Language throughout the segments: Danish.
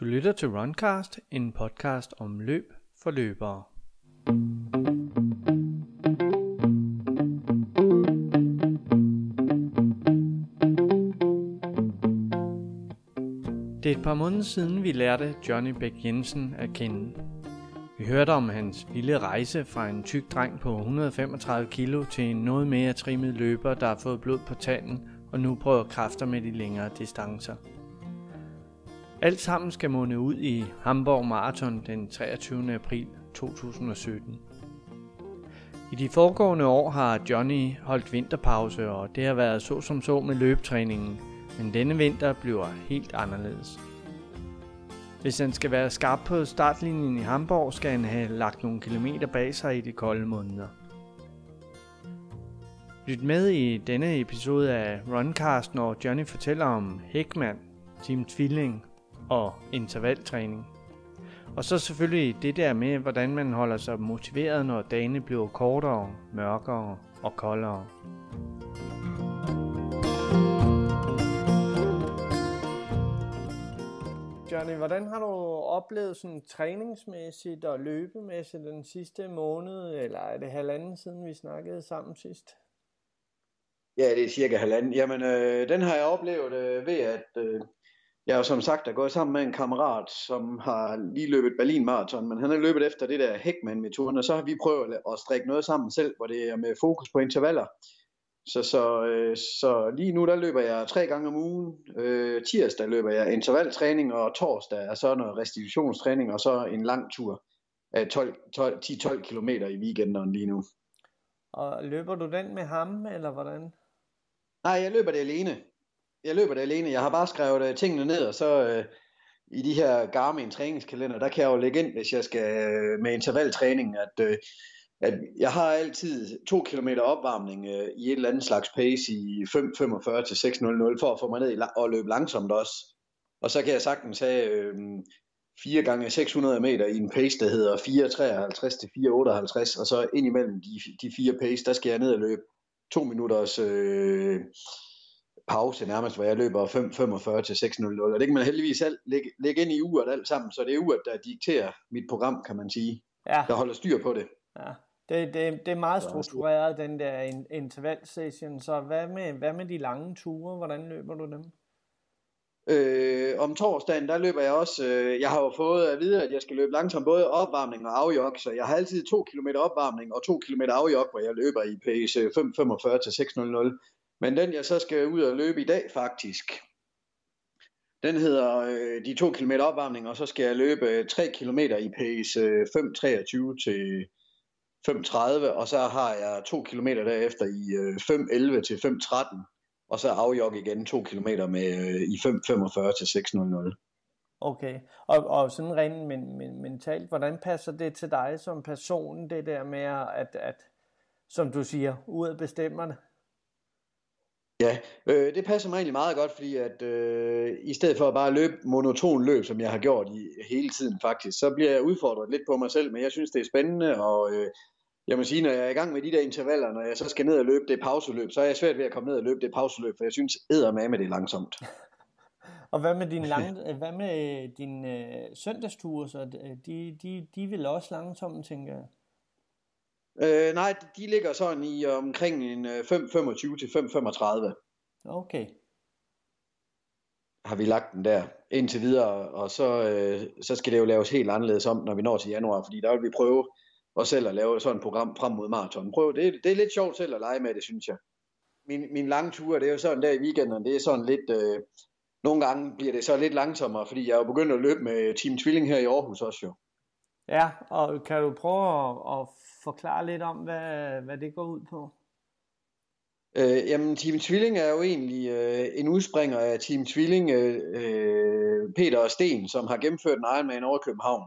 Du lytter til Runcast, en podcast om løb for løbere. Det er et par måneder siden, vi lærte Johnny Bæk Jensen at kende. Vi hørte om hans vilde rejse fra en tyk dreng på 135 kilo til en noget mere trimmet løber, der har fået blod på tanden og nu prøver kræfter med de længere distancer. Alt sammen skal munde ud i Hamburg Marathon den 23. april 2017. I de foregående år har Johnny holdt vinterpause, og det har været så som så med løbetræningen, men denne vinter bliver helt anderledes. Hvis han skal være skarp på startlinjen i Hamburg, skal han have lagt nogle kilometer bag sig i de kolde måneder. Lyt med i denne episode af Runcast, når Johnny fortæller om Hækman, Team Tvilling og intervaltræning. Og så selvfølgelig det der med, hvordan man holder sig motiveret, når dagene bliver kortere, mørkere og koldere. Johnny, hvordan har du oplevet sådan træningsmæssigt og løbemæssigt den sidste måned, eller er det halvanden siden vi snakkede sammen sidst? Ja, det er cirka halvanden. Jamen, øh, den har jeg oplevet øh, ved, at øh, jeg jo som sagt er gået sammen med en kammerat, som har lige løbet Berlin Marathon, men han har løbet efter det der Heckman-metoden, og så har vi prøvet at strikke noget sammen selv, hvor det er med fokus på intervaller. Så, så, øh, så lige nu der løber jeg tre gange om ugen. Øh, tirsdag løber jeg intervaltræning, og torsdag er så noget restitutionstræning, og så en lang tur af 10-12 km i weekenden lige nu. Og løber du den med ham, eller hvordan? Nej, jeg løber det alene. Jeg løber det alene. Jeg har bare skrevet uh, tingene ned, og så uh, i de her Garmin træningskalender, der kan jeg jo lægge ind, hvis jeg skal uh, med intervaltræning, at, uh, at jeg har altid to kilometer opvarmning uh, i et eller andet slags pace i 5.45 til 6.00 for at få mig ned og løbe langsomt også. Og så kan jeg sagtens have uh, 4 gange 600 meter i en pace, der hedder 4.53 til 4.58, og så ind imellem de, de fire pace, der skal jeg ned og løbe to minutters øh, pause nærmest, hvor jeg løber 5.45 til 6.00, og det kan man heldigvis selv lægge, lægge ind i uret alt sammen, så det er uret, der dikterer mit program, kan man sige, ja. der holder styr på det. Ja. Det, det, det er meget struktureret, den der interval-session, så hvad med, hvad med de lange ture, hvordan løber du dem? Øh, om torsdagen, der løber jeg også, øh, jeg har jo fået at vide, at jeg skal løbe langsomt både opvarmning og afjog, så jeg har altid 2 km opvarmning og 2 km afjog, hvor jeg løber i pace 5.45 til 6.00. Men den jeg så skal ud og løbe i dag faktisk, den hedder øh, de 2 km opvarmning, og så skal jeg løbe øh, 3 km i pace øh, 5.23 til 5.30, og så har jeg 2 km derefter i øh, 5.11 til 5.13 og så afjog igen 2 km med, øh, i 5.45 til 6.00. Okay, og, og sådan rent men, men, mentalt, hvordan passer det til dig som person, det der med, at, at som du siger, ud af bestemmerne? Ja, øh, det passer mig egentlig meget godt, fordi at øh, i stedet for at bare løbe monoton løb, som jeg har gjort i hele tiden faktisk, så bliver jeg udfordret lidt på mig selv, men jeg synes, det er spændende, og øh, jeg må sige, når jeg er i gang med de der intervaller, når jeg så skal ned og løbe det pauseløb, så er jeg svært ved at komme ned og løbe det pauseløb, for jeg synes med med det langsomt. og hvad med din, lang, hvad med din øh, søndagsture, så de, de, de vil også langsomt, tænker jeg? Øh, nej, de ligger sådan i omkring en 5.25 øh, til 5.35. Okay. Har vi lagt den der indtil videre, og så, øh, så skal det jo laves helt anderledes om, når vi når til januar, fordi der vil vi prøve og selv at lave sådan et program frem mod maraton. Prøv, det, det er lidt sjovt selv at lege med det, synes jeg. Min, min lange tur, det er jo sådan der i weekenden, det er sådan lidt, øh, nogle gange bliver det så lidt langsommere, fordi jeg er jo begyndt at løbe med Team Tvilling her i Aarhus også jo. Ja, og kan du prøve at, at forklare lidt om, hvad, hvad det går ud på? Øh, jamen, Team Tvilling er jo egentlig øh, en udspringer af Team Tvilling, øh, øh, Peter og Sten, som har gennemført en Ironman over København.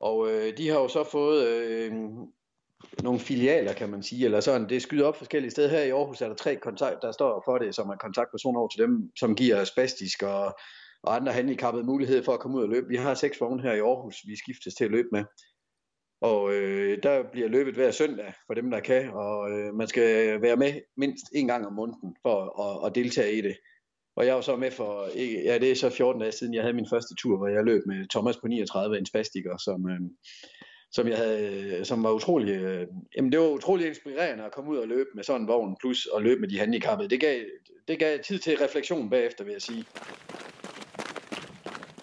Og øh, de har jo så fået øh, nogle filialer, kan man sige, eller sådan. Det skyder op forskellige steder. Her i Aarhus er der tre kontakt, der står for det, som er kontaktpersoner over til dem, som giver spastisk og, og andre handicappede mulighed for at komme ud og løbe. Vi har seks vogne her i Aarhus, vi skiftes til at løbe med. Og øh, der bliver løbet hver søndag for dem, der kan, og øh, man skal være med mindst en gang om måneden for at, at deltage i det. Og jeg var så med for, ja det er så 14 dage siden, jeg havde min første tur, hvor jeg løb med Thomas på 39, en spastiker, som, øh, som, jeg havde, som var utrolig, øh, jamen det var utrolig inspirerende at komme ud og løbe med sådan en vogn, plus at løbe med de handicappede. Det gav, det gav tid til refleksion bagefter, vil jeg sige.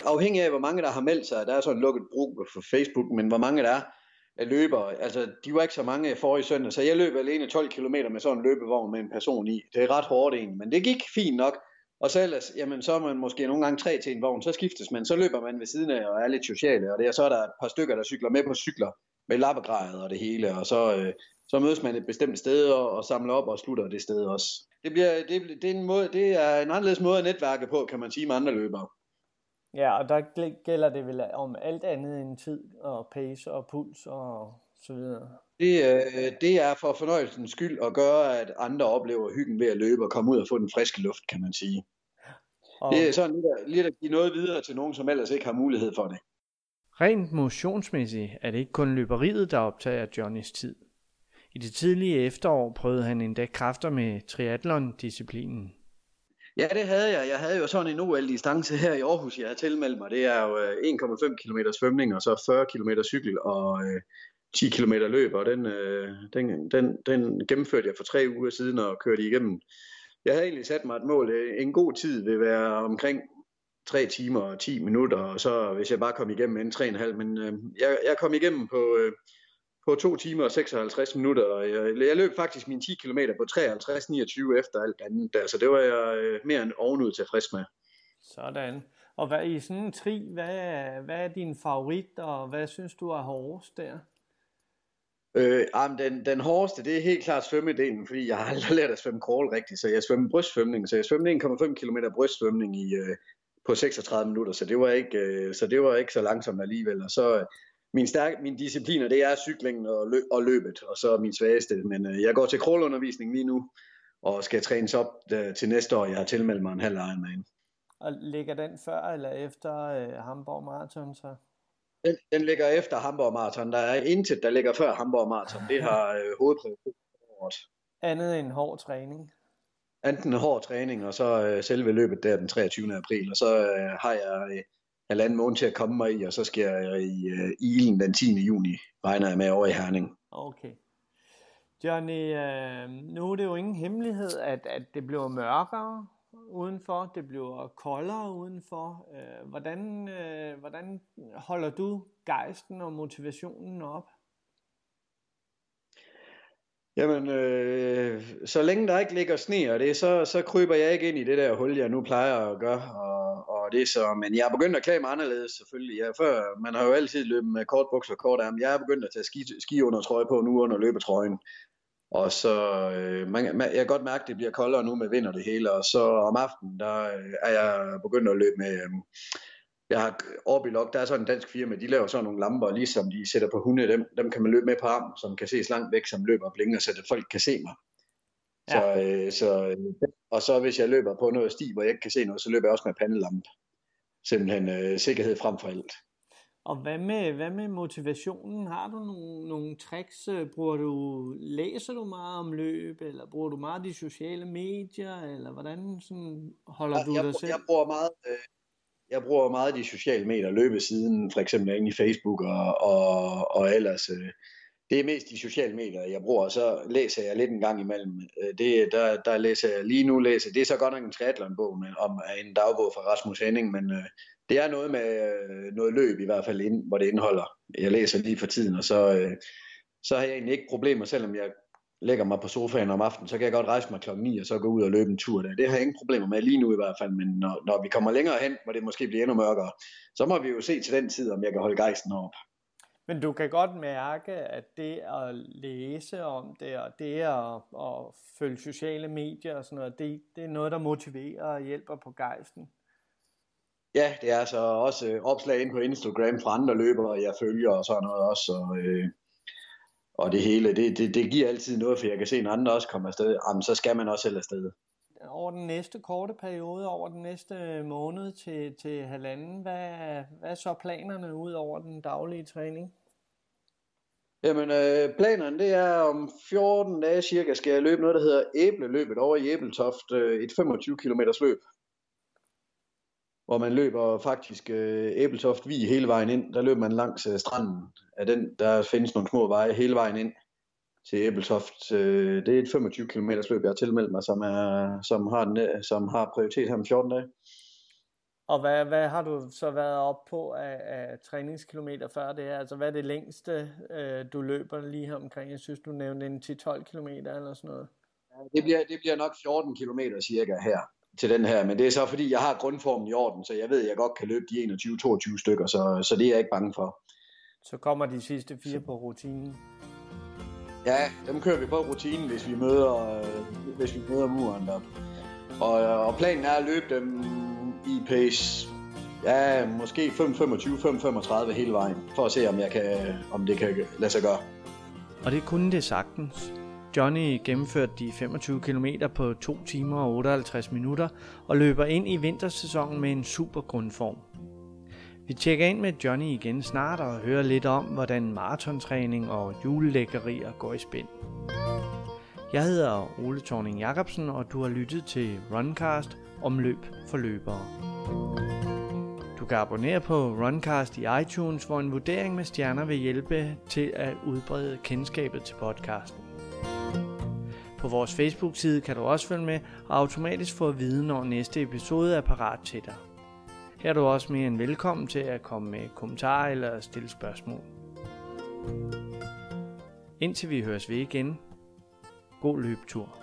Afhængig af, hvor mange der har meldt sig, der er sådan en lukket brug for Facebook, men hvor mange der er løbere, altså de var ikke så mange forrige søndag, så jeg løb alene 12 km med sådan en løbevogn med en person i. Det er ret hårdt egentlig, men det gik fint nok. Og så ellers, jamen så er man måske nogle gange tre til en vogn, så skiftes man, så løber man ved siden af og er lidt sociale, og det er så er der et par stykker, der cykler med på cykler med lappegrejet og det hele, og så, øh, så mødes man et bestemt sted og, og samler op og slutter det sted også. Det, bliver, det, det, er en måde, det er en anderledes måde at netværke på, kan man sige, med andre løbere. Ja, og der gælder det vel om alt andet end tid og pace og puls og så videre. Det, øh, det er for fornøjelsens skyld at gøre, at andre oplever hyggen ved at løbe og komme ud og få den friske luft, kan man sige. Og... Det er sådan lidt at, lidt at give noget videre til nogen, som ellers ikke har mulighed for det. Rent motionsmæssigt er det ikke kun løberiet, der optager Johnnys tid. I det tidlige efterår prøvede han endda kræfter med triathlon-disciplinen. Ja, det havde jeg. Jeg havde jo sådan en OL-distance her i Aarhus, jeg havde tilmeldt mig. Det er jo øh, 1,5 km svømning og så 40 km cykel og øh, 10 km løb, og den, øh, den, den, den gennemførte jeg for tre uger siden og kørte igennem. Jeg havde egentlig sat mig et mål. En god tid vil være omkring 3 timer og 10 minutter, og så hvis jeg bare kom igennem en 3,5, men jeg, jeg kom igennem på, på 2 timer og 56 minutter, og jeg, jeg løb faktisk mine 10 km på 53-29 efter alt andet der, så det var jeg øh, mere end ovenud tilfreds med. Sådan. Og hvad i sådan en tri, hvad, er, hvad er din favorit, og hvad synes du er hårdest der? Øh, jamen, den, den hårdeste, det er helt klart svømmedelen, fordi jeg har aldrig lært at svømme crawl rigtigt, så jeg svømmer brystsvømning, så jeg svømmede 1,5 km brystsvømning i, øh, på 36 minutter, så det var ikke, øh, så det var ikke så langsomt alligevel, og så min, stærke, min discipliner, det er cyklingen og, lø, og løbet, og så min svageste. Men øh, jeg går til crawlundervisning lige nu, og skal trænes op øh, til næste år. Jeg har tilmeldt mig en halv Ironman. Og ligger den før eller efter øh, Hamburg Marathon så? Den, den ligger efter Hamburg Marathon. Der er intet, der ligger før Hamburg Marathon. Det har øh, hovedprioritet. Andet end hård træning? Enten hård træning, og så øh, selve løbet der den 23. april. Og så øh, har jeg øh, halvanden måned til at komme mig i, og så skal jeg i uh, Ilen den 10. juni, regner jeg med over i Herning. Okay. Johnny, øh, nu er det jo ingen hemmelighed, at, at det bliver mørkere udenfor, det bliver koldere udenfor. Øh, hvordan, øh, hvordan holder du gejsten og motivationen op? Jamen, øh, så længe der ikke ligger sne og det, så, så kryber jeg ikke ind i det der hul, jeg nu plejer at gøre. Og, og det så, men jeg er begyndt at klæde mig anderledes selvfølgelig. Jeg, før, man har jo altid løbet med kort bukser og kort arm. Jeg er begyndt at tage ski, ski under trøje på nu under løbetrøjen. Og så, øh, man, man, jeg kan godt mærke, at det bliver koldere nu med vind og det hele. Og så om aftenen, der øh, er jeg begyndt at løbe med, øh, jeg har Orbilog, der er sådan en dansk firma, de laver sådan nogle lamper, ligesom de sætter på hunde, dem, dem kan man løbe med på arm, som kan ses langt væk, som løber og blinker, så det, folk kan se mig. Ja. Så, øh, så, øh, og så hvis jeg løber på noget sti, hvor jeg ikke kan se noget, så løber jeg også med pandelampe. Simpelthen øh, sikkerhed frem for alt. Og hvad med, hvad med motivationen? Har du nogle, nogle tricks? Bruger du, læser du meget om løb, eller bruger du meget de sociale medier, eller hvordan sådan holder ja, du jeg, dig selv? Jeg bruger meget, øh, jeg bruger meget de sociale medier, løbesiden, for eksempel inde i Facebook og, og, og ellers. Øh, det er mest de sociale medier, jeg bruger, og så læser jeg lidt en gang imellem. Øh, det, der, der læser jeg lige nu, læser, det er så godt nok en triathlon-bog men, om øh, en dagbog fra Rasmus Henning, men øh, det er noget med øh, noget løb i hvert fald, ind, hvor det indeholder. Jeg læser lige for tiden, og så, øh, så har jeg egentlig ikke problemer, selvom jeg lægger mig på sofaen om aftenen, så kan jeg godt rejse mig klokken 9 og så gå ud og løbe en tur der. Det har jeg ingen problemer med lige nu i hvert fald, men når, når vi kommer længere hen, hvor det måske bliver endnu mørkere, så må vi jo se til den tid, om jeg kan holde gejsten op. Men du kan godt mærke, at det at læse om det, og det at, at følge sociale medier og sådan noget, det, det er noget, der motiverer og hjælper på gejsten. Ja, det er så også øh, opslag ind på Instagram fra andre løbere, jeg følger og sådan noget også. Og, øh, og det hele, det, det, det giver altid noget, for jeg kan se, en andre også kommer afsted, jamen, så skal man også selv afsted. Over den næste korte periode, over den næste øh, måned til, til halvanden, hvad, hvad er så planerne ud over den daglige træning? Jamen, øh, planerne det er om 14 dage cirka, skal jeg løbe noget, der hedder Æbleløbet over i Æbeltoft, øh, et 25 km løb. hvor man løber faktisk øh, Æbeltoft Vi hele vejen ind. Der løber man langs øh, stranden af den. Der findes nogle små veje hele vejen ind til Æbeltoft. Øh, det er et 25 km løb, jeg har tilmeldt mig, som, er, som, har, den, som har prioritet her om 14 dage. Og hvad, hvad har du så været op på af, af træningskilometer før det her? Altså hvad er det længste, øh, du løber lige her omkring? Jeg synes, du nævnte en 10-12 km eller sådan noget. Det bliver, det bliver nok 14 km cirka her til den her, men det er så fordi, jeg har grundformen i orden, så jeg ved, at jeg godt kan løbe de 21-22 stykker, så, så det er jeg ikke bange for. Så kommer de sidste fire på rutinen? Ja, dem kører vi på rutinen, hvis vi møder, øh, hvis vi møder muren der. Og, øh, og planen er at løbe dem i pace, ja, måske 5.25-5.35 hele vejen, for at se, om, jeg kan, om det kan lade sig gøre. Og det kunne det sagtens. Johnny gennemførte de 25 km på 2 timer og 58 minutter og løber ind i vintersæsonen med en super grundform. Vi tjekker ind med Johnny igen snart og hører lidt om, hvordan maratontræning og julelækkerier går i spænd. Jeg hedder Ole Thorning Jacobsen, og du har lyttet til Runcast om løb for løbere. Du kan abonnere på Runcast i iTunes, hvor en vurdering med stjerner vil hjælpe til at udbrede kendskabet til podcasten. På vores Facebook-side kan du også følge med og automatisk få at vide, når næste episode er parat til dig. Her er du også mere end velkommen til at komme med kommentarer eller stille spørgsmål. Indtil vi høres ved igen. God løbetur.